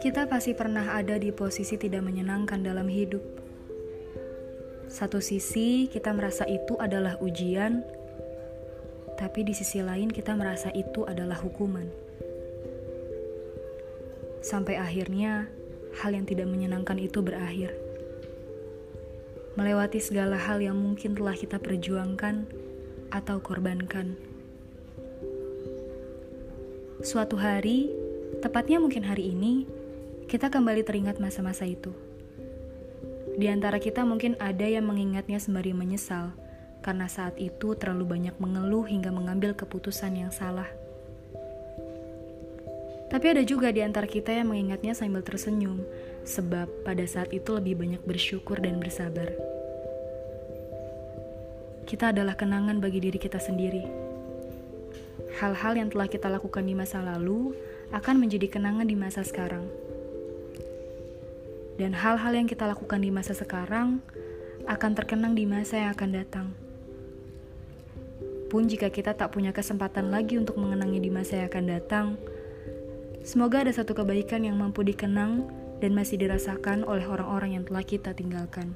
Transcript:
Kita pasti pernah ada di posisi tidak menyenangkan dalam hidup. Satu sisi, kita merasa itu adalah ujian, tapi di sisi lain, kita merasa itu adalah hukuman. Sampai akhirnya, hal yang tidak menyenangkan itu berakhir. Melewati segala hal yang mungkin telah kita perjuangkan atau korbankan. Suatu hari, tepatnya mungkin hari ini, kita kembali teringat masa-masa itu. Di antara kita mungkin ada yang mengingatnya sembari menyesal, karena saat itu terlalu banyak mengeluh hingga mengambil keputusan yang salah. Tapi ada juga di antara kita yang mengingatnya sambil tersenyum, sebab pada saat itu lebih banyak bersyukur dan bersabar. Kita adalah kenangan bagi diri kita sendiri. Hal-hal yang telah kita lakukan di masa lalu akan menjadi kenangan di masa sekarang dan hal-hal yang kita lakukan di masa sekarang akan terkenang di masa yang akan datang. Pun jika kita tak punya kesempatan lagi untuk mengenangnya di masa yang akan datang, semoga ada satu kebaikan yang mampu dikenang dan masih dirasakan oleh orang-orang yang telah kita tinggalkan.